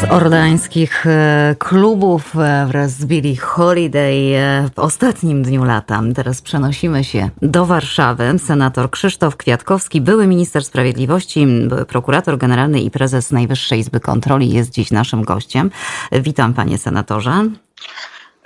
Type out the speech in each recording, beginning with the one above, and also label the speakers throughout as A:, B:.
A: z orleańskich e, klubów e, wraz z Billie Holiday e, w ostatnim dniu lata. Teraz przenosimy się do Warszawy. Senator Krzysztof Kwiatkowski, były minister sprawiedliwości, były prokurator generalny i prezes Najwyższej Izby Kontroli jest dziś naszym gościem. Witam panie senatorze.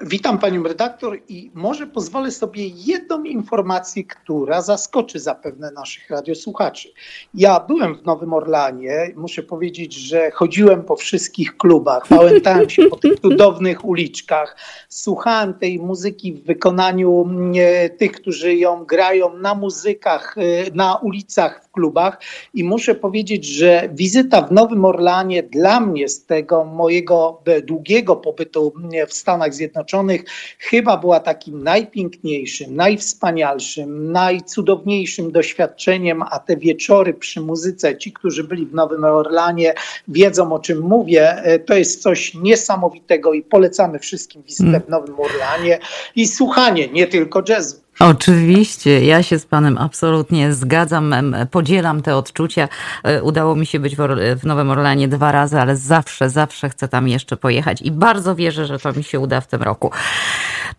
B: Witam panią redaktor i może pozwolę sobie jedną informację, która zaskoczy zapewne naszych radiosłuchaczy. Ja byłem w Nowym Orlanie, muszę powiedzieć, że chodziłem po wszystkich klubach, pałętałem się po tych cudownych uliczkach, słuchałem tej muzyki w wykonaniu e, tych, którzy ją grają na muzykach, e, na ulicach, w klubach i muszę powiedzieć, że wizyta w Nowym Orlanie dla mnie z tego mojego długiego pobytu w Stanach Zjednoczonych Zjednoczonych chyba była takim najpiękniejszym, najwspanialszym, najcudowniejszym doświadczeniem, a te wieczory przy muzyce, ci, którzy byli w Nowym Orlanie, wiedzą o czym mówię. E, to jest coś niesamowitego i polecamy wszystkim wizytę w Nowym Orlanie i słuchanie nie tylko jazzu.
A: Oczywiście, ja się z Panem absolutnie zgadzam, podzielam te odczucia. E, udało mi się być w Nowym Orlanie dwa razy, ale zawsze, zawsze chcę tam jeszcze pojechać i bardzo wierzę, że to mi się uda w tym roku.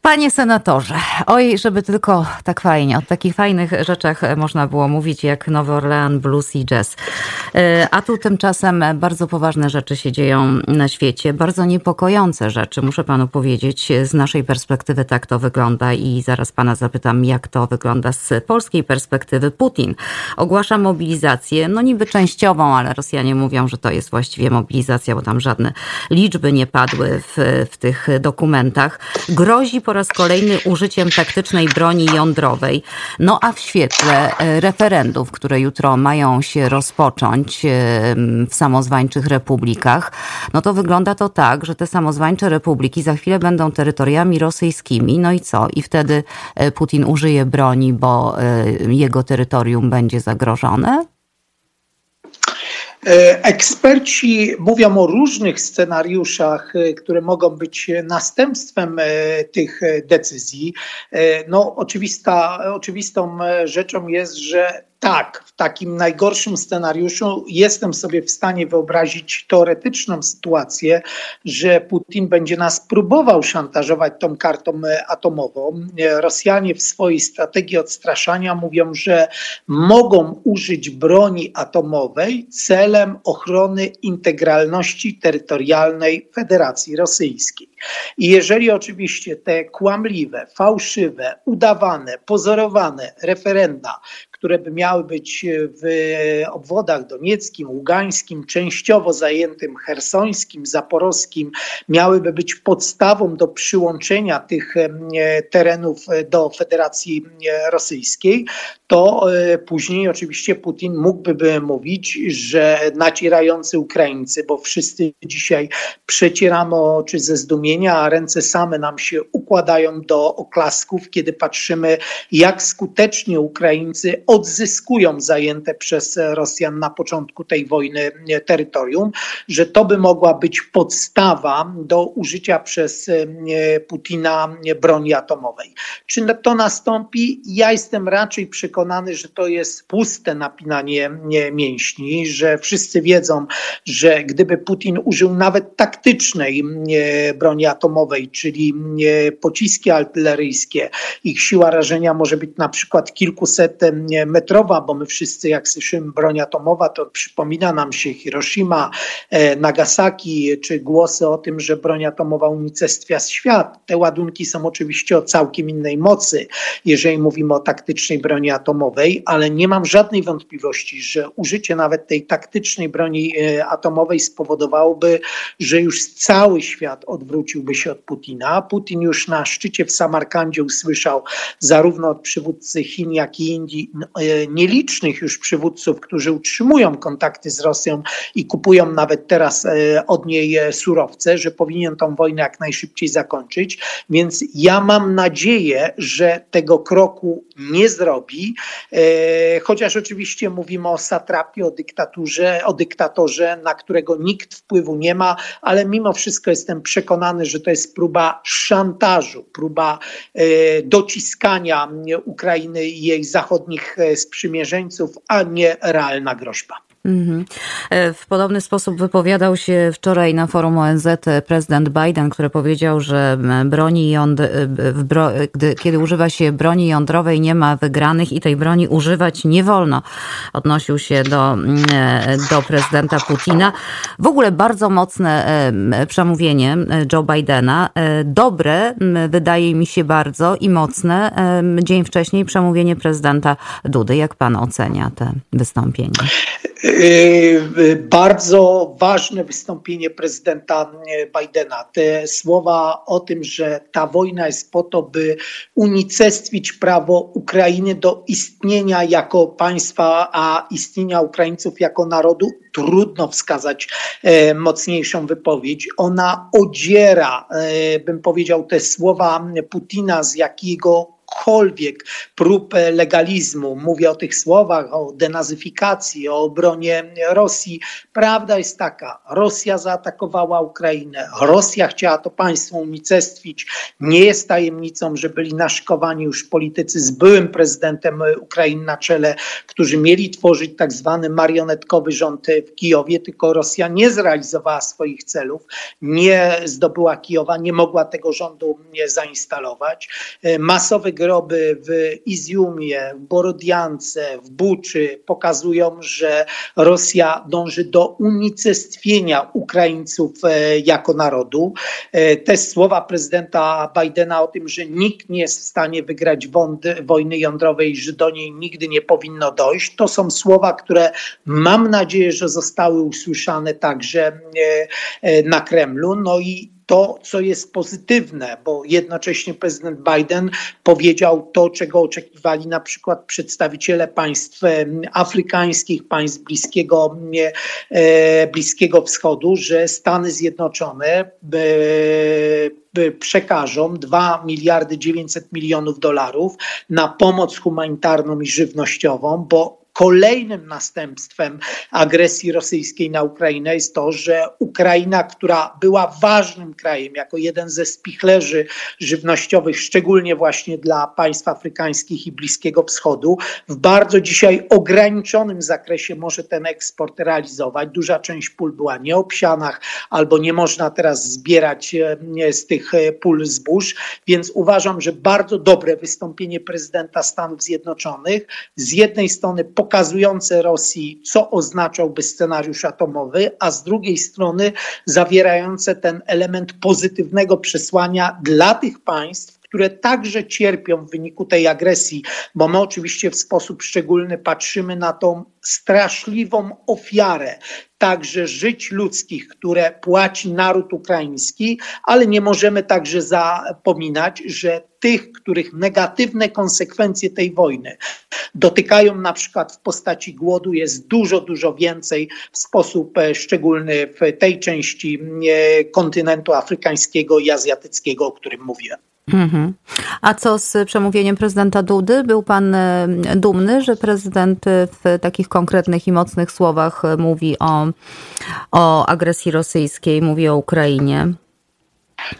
A: Panie senatorze, oj, żeby tylko tak fajnie, o takich fajnych rzeczach można było mówić jak Nowy Orlean, blues i jazz. E, a tu tymczasem bardzo poważne rzeczy się dzieją na świecie, bardzo niepokojące rzeczy, muszę Panu powiedzieć. Z naszej perspektywy tak to wygląda i zaraz Pana zapytam jak to wygląda z polskiej perspektywy. Putin ogłasza mobilizację, no niby częściową, ale Rosjanie mówią, że to jest właściwie mobilizacja, bo tam żadne liczby nie padły w, w tych dokumentach. Grozi po raz kolejny użyciem taktycznej broni jądrowej. No a w świetle e, referendów, które jutro mają się rozpocząć e, w samozwańczych republikach, no to wygląda to tak, że te samozwańcze republiki za chwilę będą terytoriami rosyjskimi. No i co? I wtedy e, Putin użyje broni, bo jego terytorium będzie zagrożone?
B: E, eksperci mówią o różnych scenariuszach, e, które mogą być następstwem e, tych decyzji. No, oczywista, oczywistą rzeczą jest, że tak, w takim najgorszym scenariuszu jestem sobie w stanie wyobrazić teoretyczną sytuację, że Putin będzie nas próbował szantażować tą kartą atomową. Rosjanie w swojej strategii odstraszania mówią, że mogą użyć broni atomowej celem ochrony integralności terytorialnej Federacji Rosyjskiej. I jeżeli oczywiście te kłamliwe, fałszywe, udawane, pozorowane referenda, które by miały być w obwodach donieckim, ługańskim, częściowo zajętym hersońskim, zaporowskim, miałyby być podstawą do przyłączenia tych terenów do Federacji Rosyjskiej, to e, później oczywiście Putin mógłby mówić, że nacierający Ukraińcy, bo wszyscy dzisiaj przecieramy oczy ze zdumienia, a ręce same nam się układają do oklasków, kiedy patrzymy, jak skutecznie Ukraińcy odzyskują zajęte przez Rosjan na początku tej wojny terytorium, że to by mogła być podstawa do użycia przez e, Putina broni atomowej. Czy to nastąpi? Ja jestem raczej przekonany, że to jest puste napinanie mięśni, że wszyscy wiedzą, że gdyby Putin użył nawet taktycznej broni atomowej, czyli pociski artyleryjskie, ich siła rażenia może być na przykład kilkuset metrowa, bo my wszyscy jak słyszymy broń atomowa, to przypomina nam się Hiroshima, e, Nagasaki, czy głosy o tym, że broń atomowa unicestwia świat. Te ładunki są oczywiście o całkiem innej mocy, jeżeli mówimy o taktycznej broni atomowej, ale nie mam żadnej wątpliwości, że użycie nawet tej taktycznej broni e, atomowej spowodowałoby, że już cały świat odwróciłby się od Putina. Putin już na szczycie w Samarkandzie usłyszał zarówno od przywódcy Chin, jak i Indii nielicznych już przywódców, którzy utrzymują kontakty z Rosją i kupują nawet teraz e, od niej e, surowce, że powinien tą wojnę jak najszybciej zakończyć. Więc ja mam nadzieję, że tego kroku nie zrobi, chociaż oczywiście mówimy o satrapie, o dyktaturze, o dyktatorze, na którego nikt wpływu nie ma, ale mimo wszystko jestem przekonany, że to jest próba szantażu, próba dociskania Ukrainy i jej zachodnich sprzymierzeńców, a nie realna groźba.
A: Mhm. E, w podobny sposób wypowiadał się wczoraj na forum ONZ prezydent Biden, który powiedział, że broni. E, bro... Gdy, kiedy używa się broni jądrowej nie ma wygranych i tej broni używać nie wolno. Odnosił się do, e, do prezydenta Putina. W ogóle bardzo mocne przemówienie Joe Bidena. Dobre, wydaje mi się bardzo i mocne. Dzień wcześniej przemówienie prezydenta Dudy. Jak pan ocenia te wystąpienie?
B: Yy, bardzo ważne wystąpienie prezydenta Bidena. Te słowa o tym, że ta wojna jest po to, by unicestwić prawo Ukrainy do istnienia jako państwa, a istnienia Ukraińców jako narodu, trudno wskazać e, mocniejszą wypowiedź. Ona odziera, e, bym powiedział, te słowa Putina z jakiego jakichkolwiek prób legalizmu. Mówię o tych słowach, o denazyfikacji, o obronie Rosji. Prawda jest taka, Rosja zaatakowała Ukrainę, Rosja chciała to państwo unicestwić. Nie jest tajemnicą, że byli naszkowani już politycy z byłym prezydentem Ukrainy na czele, którzy mieli tworzyć tak zwany marionetkowy rząd w Kijowie, tylko Rosja nie zrealizowała swoich celów, nie zdobyła Kijowa, nie mogła tego rządu zainstalować. Masowe groby w Izjumie, w Borodiance, w Buczy pokazują, że Rosja dąży do unicestwienia Ukraińców e, jako narodu. E, te słowa prezydenta Bidena o tym, że nikt nie jest w stanie wygrać wojny jądrowej, że do niej nigdy nie powinno dojść, to są słowa, które mam nadzieję, że zostały usłyszane także e, na Kremlu. No i to, co jest pozytywne, bo jednocześnie prezydent Biden powiedział to, czego oczekiwali na przykład przedstawiciele państw afrykańskich, państw Bliskiego, e, Bliskiego Wschodu, że Stany Zjednoczone przekażą 2 miliardy 900 milionów dolarów na pomoc humanitarną i żywnościową, bo Kolejnym następstwem agresji rosyjskiej na Ukrainę jest to, że Ukraina, która była ważnym krajem, jako jeden ze spichlerzy żywnościowych, szczególnie właśnie dla państw afrykańskich i Bliskiego Wschodu, w bardzo dzisiaj ograniczonym zakresie może ten eksport realizować. Duża część pól była nieobsianach albo nie można teraz zbierać e, z tych e, pól zbóż, więc uważam, że bardzo dobre wystąpienie prezydenta Stanów Zjednoczonych z jednej strony pokazujące Rosji, co oznaczałby scenariusz atomowy, a z drugiej strony zawierające ten element pozytywnego przesłania dla tych państw, które także cierpią w wyniku tej agresji, bo my oczywiście w sposób szczególny patrzymy na tą straszliwą ofiarę także żyć ludzkich, które płaci naród ukraiński, ale nie możemy także zapominać, że tych, których negatywne konsekwencje tej wojny dotykają na przykład w postaci głodu, jest dużo, dużo więcej w sposób e, szczególny w tej części e, kontynentu afrykańskiego i azjatyckiego, o którym mówiłem.
A: Mhm. A co z przemówieniem prezydenta Dudy? Był pan e, dumny, że prezydent w takich konkretnych i mocnych słowach mówi o, o agresji rosyjskiej, mówi o Ukrainie?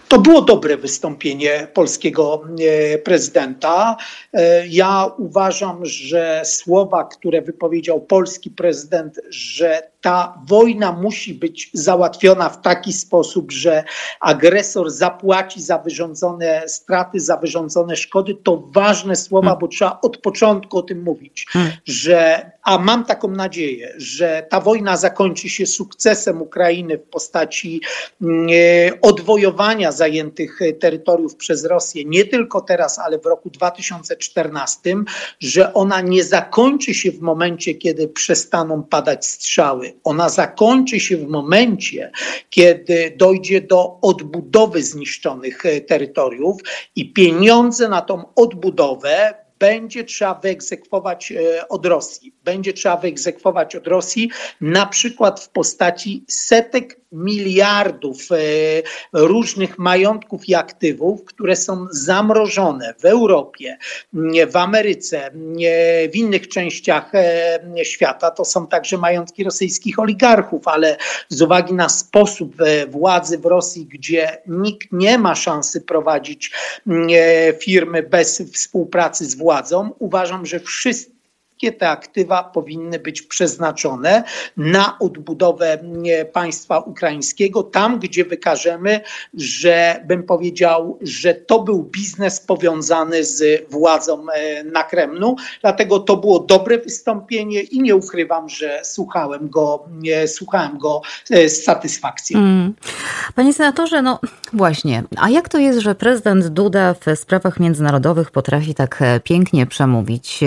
B: To było dobre wystąpienie polskiego e, prezydenta. E, ja uważam, że słowa, które wypowiedział polski prezydent, że ta wojna musi być załatwiona w taki sposób, że agresor zapłaci za wyrządzone straty, za wyrządzone szkody, to ważne słowa, hmm. bo trzeba od początku o tym mówić, hmm. że, a mam taką nadzieję, że ta wojna zakończy się sukcesem Ukrainy w postaci mm, e, odwojowania zajętych terytoriów przez Rosję, nie tylko teraz, ale w roku 2014, że ona nie zakończy się w momencie, kiedy przestaną padać strzały ona zakończy się w momencie, kiedy dojdzie do odbudowy zniszczonych e, terytoriów i pieniądze na tą odbudowę będzie trzeba wyegzekwować e, od Rosji. Będzie trzeba wyegzekwować od Rosji na przykład w postaci setek miliardów e, różnych majątków i aktywów, które są zamrożone w Europie, w Ameryce, w innych częściach e, świata. To są także majątki rosyjskich oligarchów, ale z uwagi na sposób e, władzy w Rosji, gdzie nikt nie ma szansy prowadzić firmy bez współpracy z władzą, uważam, że wszyscy wszystkie te aktywa powinny być przeznaczone na odbudowę państwa ukraińskiego, tam gdzie wykażemy, że bym powiedział, że to był biznes powiązany z władzą e, na Kremlu. Dlatego to było dobre wystąpienie i nie ukrywam, że słuchałem go, słuchałem go e, z satysfakcją. Mm.
A: Panie senatorze, no właśnie, a jak to jest, że prezydent Duda w sprawach międzynarodowych potrafi tak e, pięknie przemówić,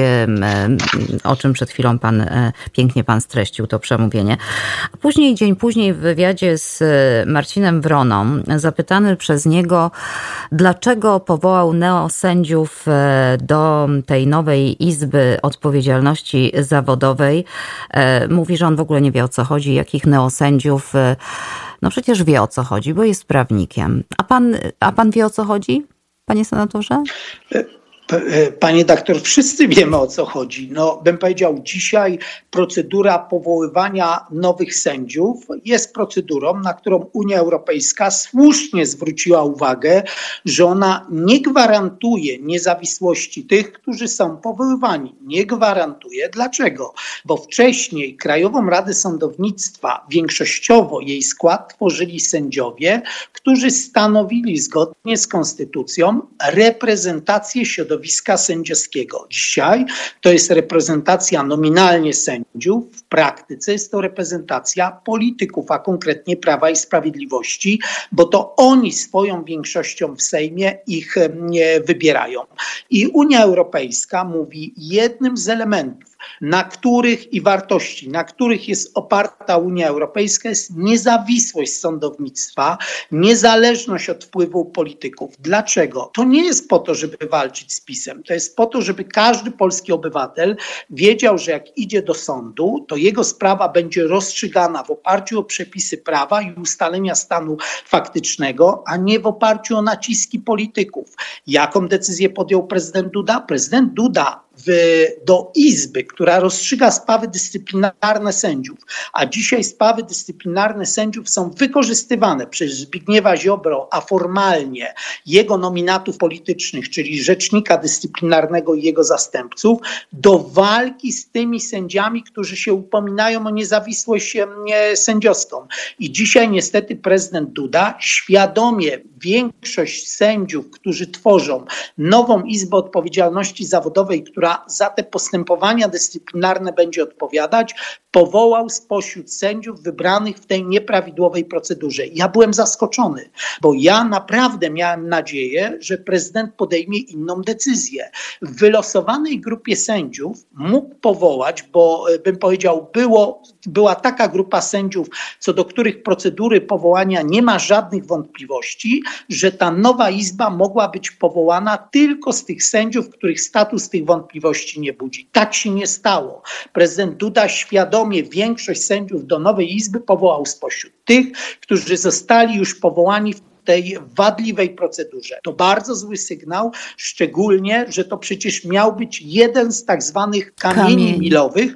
A: o czym przed chwilą pan, pięknie pan streścił to przemówienie. Później, dzień później w wywiadzie z Marcinem Wroną, zapytany przez niego, dlaczego powołał neosędziów do tej nowej Izby Odpowiedzialności Zawodowej, mówi, że on w ogóle nie wie o co chodzi, jakich neosędziów no przecież wie o co chodzi, bo jest prawnikiem. A pan, a pan wie o co chodzi, panie senatorze?
B: E, panie doktor, wszyscy wiemy o co chodzi. No, bym powiedział, dzisiaj procedura powoływania nowych sędziów jest procedurą, na którą Unia Europejska słusznie zwróciła uwagę, że ona nie gwarantuje niezawisłości tych, którzy są powoływani. Nie gwarantuje. Dlaczego? Bo wcześniej Krajową Radę Sądownictwa, większościowo jej skład tworzyli sędziowie, którzy stanowili zgodnie z konstytucją reprezentację środowiska środowiska sędziowskiego. Dzisiaj to jest reprezentacja nominalnie sędziów, w praktyce jest to reprezentacja polityków, a konkretnie Prawa i Sprawiedliwości, bo to oni swoją większością w Sejmie ich wybierają. I Unia Europejska mówi, jednym z elementów, na których i wartości, na których jest oparta Unia Europejska, jest niezawisłość sądownictwa, niezależność od wpływu polityków. Dlaczego? To nie jest po to, żeby walczyć z PiSem. To jest po to, żeby każdy polski obywatel wiedział, że jak idzie do sądu, to jego sprawa będzie rozstrzygana w oparciu o przepisy prawa i ustalenia stanu faktycznego, a nie w oparciu o naciski polityków. Jaką decyzję podjął prezydent Duda? Prezydent Duda w, do Izby, która rozstrzyga sprawy dyscyplinarne sędziów, a dzisiaj sprawy dyscyplinarne sędziów są wykorzystywane przez Zbigniewa Ziobro, a formalnie jego nominatów politycznych, czyli rzecznika dyscyplinarnego i jego zastępców, do walki z tymi sędziami, którzy się upominają o niezawisłość sędziowską. I dzisiaj niestety prezydent Duda świadomie większość sędziów, którzy tworzą nową Izbę Odpowiedzialności Zawodowej, która za te postępowania dyscyplinarne będzie odpowiadać, powołał spośród sędziów wybranych w tej nieprawidłowej procedurze. Ja byłem zaskoczony, bo ja naprawdę miałem nadzieję, że prezydent podejmie inną decyzję. W wylosowanej grupie sędziów mógł powołać, bo e, bym powiedział, było, była taka grupa sędziów, co do których procedury powołania nie ma żadnych wątpliwości, że ta nowa izba mogła być powołana tylko z tych sędziów, których status tych wątpliwości nie budzi. Tak się nie stało. Prezydent Duda świadomie większość sędziów do nowej izby powołał spośród tych, którzy zostali już powołani w tej wadliwej procedurze. To bardzo zły sygnał, szczególnie, że to przecież miał być jeden z tak zwanych kamieni Kamień. milowych,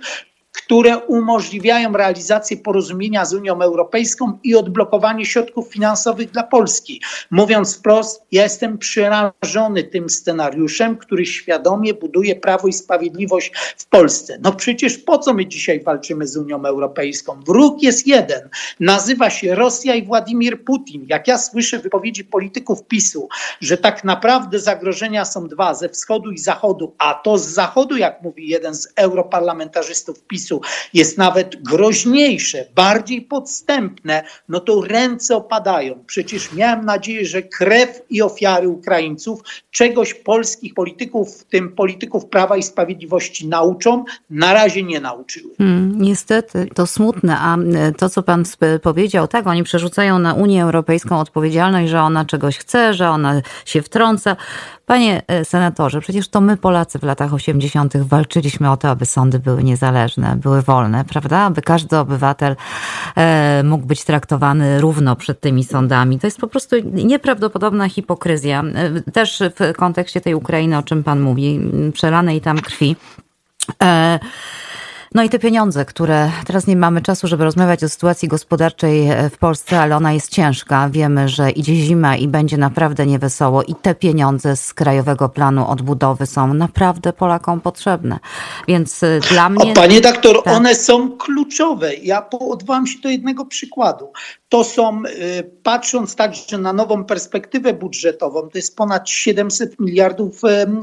B: które umożliwiają realizację porozumienia z Unią Europejską i odblokowanie środków finansowych dla Polski. Mówiąc wprost, ja jestem przerażony tym scenariuszem, który świadomie buduje prawo i sprawiedliwość w Polsce. No przecież po co my dzisiaj walczymy z Unią Europejską? Wróg jest jeden. Nazywa się Rosja i Władimir Putin. Jak ja słyszę wypowiedzi polityków PiSu, że tak naprawdę zagrożenia są dwa, ze wschodu i zachodu, a to z zachodu, jak mówi jeden z europarlamentarzystów PiSu, jest nawet groźniejsze, bardziej podstępne, no to ręce opadają. Przecież miałem nadzieję, że krew i ofiary Ukraińców czegoś polskich polityków, w tym polityków Prawa i Sprawiedliwości nauczą, na razie nie nauczyły.
A: Hmm, niestety, to smutne, a e, to, co pan powiedział, tak, oni przerzucają na Unię Europejską odpowiedzialność, że ona czegoś chce, że ona się wtrąca. Panie e, senatorze, przecież to my Polacy w latach 80. walczyliśmy o to, aby sądy były niezależne, były wolne, prawda? Aby każdy obywatel e, mógł być traktowany równo przed tymi sądami. To jest po prostu nieprawdopodobna hipokryzja. E, też w kontekście tej Ukrainy, o czym pan mówi, przelanej tam krwi. No i te pieniądze, które teraz nie mamy czasu, żeby rozmawiać o sytuacji gospodarczej e, w Polsce, ale ona jest ciężka. Wiemy, że idzie zima i będzie naprawdę niewesoło i te pieniądze z Krajowego Planu Odbudowy są naprawdę Polakom potrzebne. Więc e, dla mnie...
B: O, panie doktor, tak. one są kluczowe. Ja odwołam się do jednego przykładu. To są, y, patrząc także na nową perspektywę budżetową, to jest ponad 700 miliardów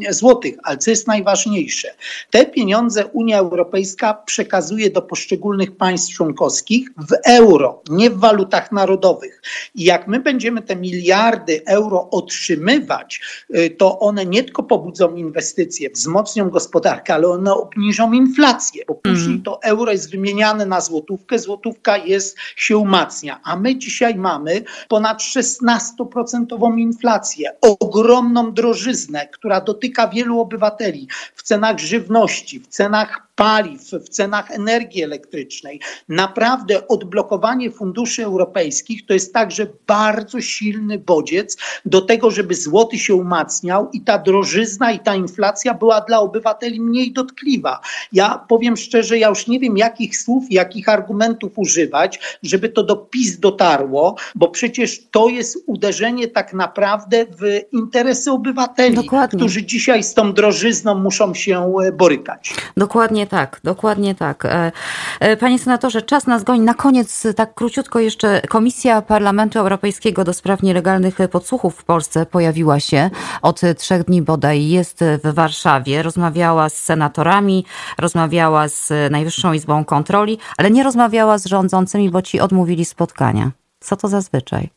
B: złotych, ale co jest najważniejsze, te pieniądze Unia Europejska przekazuje do poszczególnych państw członkowskich w euro, nie w walutach narodowych. I jak my będziemy te miliardy euro otrzymywać, y, to one nie tylko pobudzą inwestycje, wzmocnią gospodarkę, ale one obniżą inflację, bo później mm. to euro jest wymieniane na złotówkę, złotówka jest, się umacnia, a my dzisiaj mamy ponad 16% inflację, ogromną drożyznę, która dotyka wielu obywateli w cenach żywności, w cenach paliw, w cenach energii elektrycznej. Naprawdę odblokowanie funduszy europejskich to jest także bardzo silny bodziec do tego, żeby złoty się umacniał i ta drożyzna i ta inflacja była dla obywateli mniej dotkliwa. Ja powiem szczerze, ja już nie wiem jakich słów, jakich argumentów używać, żeby to do PiS dotarło, bo przecież to jest uderzenie tak naprawdę w interesy obywateli, Dokładnie. którzy dzisiaj z tą drożyzną muszą się e, borykać.
A: Dokładnie tak, dokładnie tak. E, e, panie senatorze, czas nas goni. Na koniec, tak króciutko jeszcze, Komisja Parlamentu Europejskiego do spraw nielegalnych podsłuchów w Polsce pojawiła się od trzech dni bodaj, jest w Warszawie, rozmawiała z senatorami, rozmawiała z Najwyższą Izbą Kontroli, ale nie rozmawiała z rządzącymi, bo ci odmówili spotkania. Co to zazwyczaj?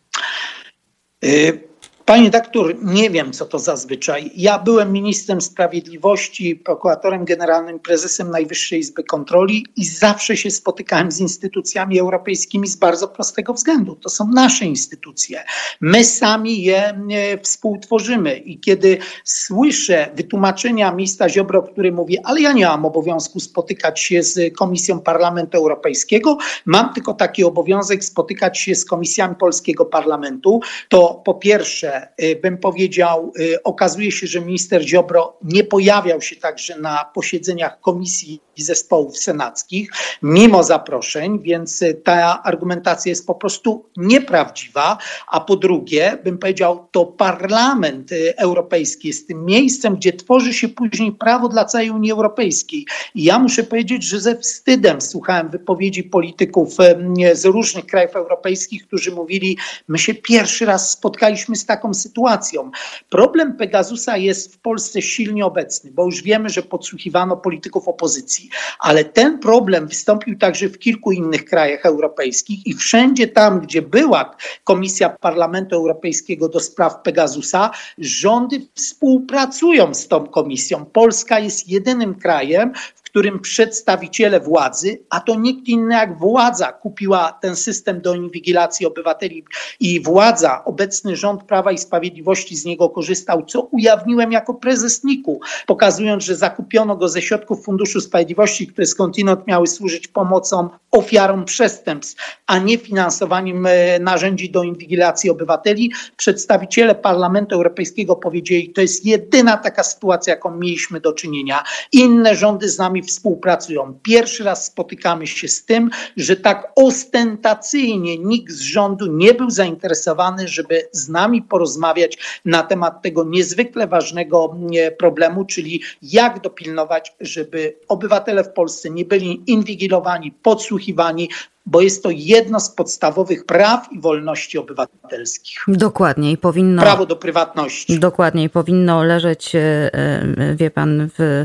B: Y Panie doktor, nie wiem, co to zazwyczaj. Ja byłem ministrem sprawiedliwości, prokuratorem generalnym, prezesem Najwyższej Izby Kontroli i zawsze się spotykałem z instytucjami europejskimi z bardzo prostego względu. To są nasze instytucje. My sami je e, współtworzymy. I kiedy słyszę wytłumaczenia ministra Ziobro, który mówi, ale ja nie mam obowiązku spotykać się z Komisją Parlamentu Europejskiego, mam tylko taki obowiązek spotykać się z komisjami Polskiego Parlamentu, to po pierwsze, Y, bym powiedział, y, okazuje się, że minister Ziobro nie pojawiał się także na posiedzeniach komisji i zespołów senackich, mimo zaproszeń, więc y, ta argumentacja jest po prostu nieprawdziwa. A po drugie, bym powiedział, to Parlament Europejski jest tym miejscem, gdzie tworzy się później prawo dla całej Unii Europejskiej. I ja muszę powiedzieć, że ze wstydem słuchałem wypowiedzi polityków z różnych krajów europejskich, którzy mówili, my się pierwszy raz spotkaliśmy z taką taką sytuacją. Problem Pegasusa jest w Polsce silnie obecny, bo już wiemy, że podsłuchiwano polityków opozycji, ale ten problem wystąpił także w kilku innych krajach europejskich i wszędzie tam, gdzie była Komisja Parlamentu Europejskiego do spraw Pegasusa, rządy współpracują z tą komisją. Polska jest jedynym krajem, w którym przedstawiciele władzy, a to nikt inny jak władza kupiła ten system do inwigilacji obywateli i władza, obecny rząd Prawa i Sprawiedliwości z niego korzystał, co ujawniłem jako prezes NIK-u, pokazując, że zakupiono go ze środków Funduszu Sprawiedliwości, które skądinąd miały służyć pomocą ofiarom przestępstw, a nie finansowaniem e, narzędzi do inwigilacji obywateli. Przedstawiciele Parlamentu Europejskiego powiedzieli, to jest jedyna taka sytuacja, jaką mieliśmy do czynienia. Inne rządy z nami współpracują. Pierwszy raz spotykamy się z tym, że tak ostentacyjnie nikt z rządu nie był zainteresowany, żeby z nami porozmawiać na temat tego niezwykle ważnego problemu, czyli jak dopilnować, żeby obywatele w Polsce nie byli inwigilowani, podsłuchiwani, bo jest to jedno z podstawowych praw i wolności obywatelskich.
A: Dokładnie i powinno.
B: Prawo do prywatności.
A: Dokładnie i powinno leżeć, e, e, wie pan, w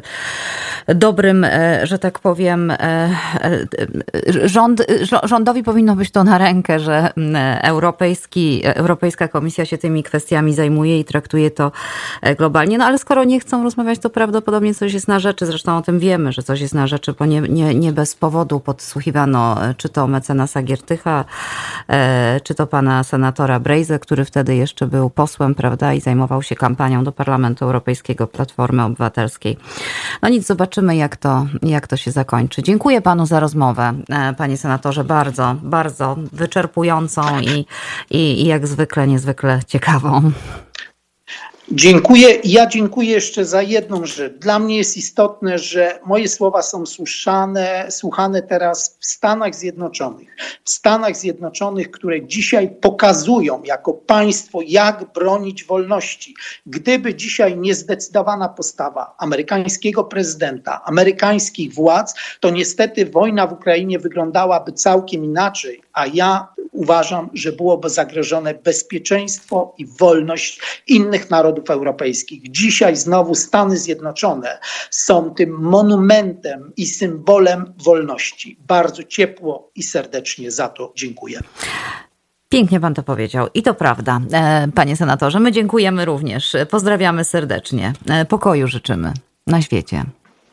A: dobrym, e, że tak powiem, rząd, rządowi powinno być to na rękę, że Europejski, Europejska Komisja się tymi kwestiami zajmuje i traktuje to globalnie. No ale skoro nie chcą rozmawiać, to prawdopodobnie coś jest na rzeczy. Zresztą o tym wiemy, że coś jest na rzeczy, bo nie, nie, nie bez powodu podsłuchiwano, czy to mecenasa Giertycha, e, czy to pana senatora Brejze, który wtedy jeszcze był posłem, prawda, i zajmował się kampanią do Parlamentu Europejskiego Platformy Obywatelskiej. No nic, zobaczymy, jak to, jak to się zakończy. Dziękuję panu za rozmowę, e, panie senatorze, bardzo, bardzo wyczerpującą i, i, i jak zwykle niezwykle ciekawą.
B: Dziękuję. Ja dziękuję jeszcze za jedną rzecz. Dla mnie jest istotne, że moje słowa są słuchane, słuchane teraz w Stanach Zjednoczonych. W Stanach Zjednoczonych, które dzisiaj pokazują jako państwo, jak bronić wolności. Gdyby dzisiaj niezdecydowana postawa amerykańskiego prezydenta, amerykańskich władz, to niestety wojna w Ukrainie wyglądałaby całkiem inaczej, a ja uważam, że byłoby zagrożone bezpieczeństwo i wolność innych narodów europejskich. Dzisiaj znowu Stany Zjednoczone są tym monumentem i symbolem wolności. Bardzo ciepło i serdecznie za to dziękuję.
A: Pięknie pan to powiedział i to prawda, e, panie senatorze. My dziękujemy również. Pozdrawiamy serdecznie. E, pokoju życzymy na świecie.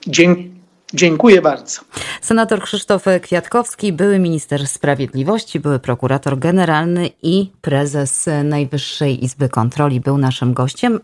B: Dziękuję. Dziękuję bardzo.
A: Senator Krzysztof Kwiatkowski, były minister sprawiedliwości, były prokurator generalny i prezes Najwyższej Izby Kontroli był naszym gościem.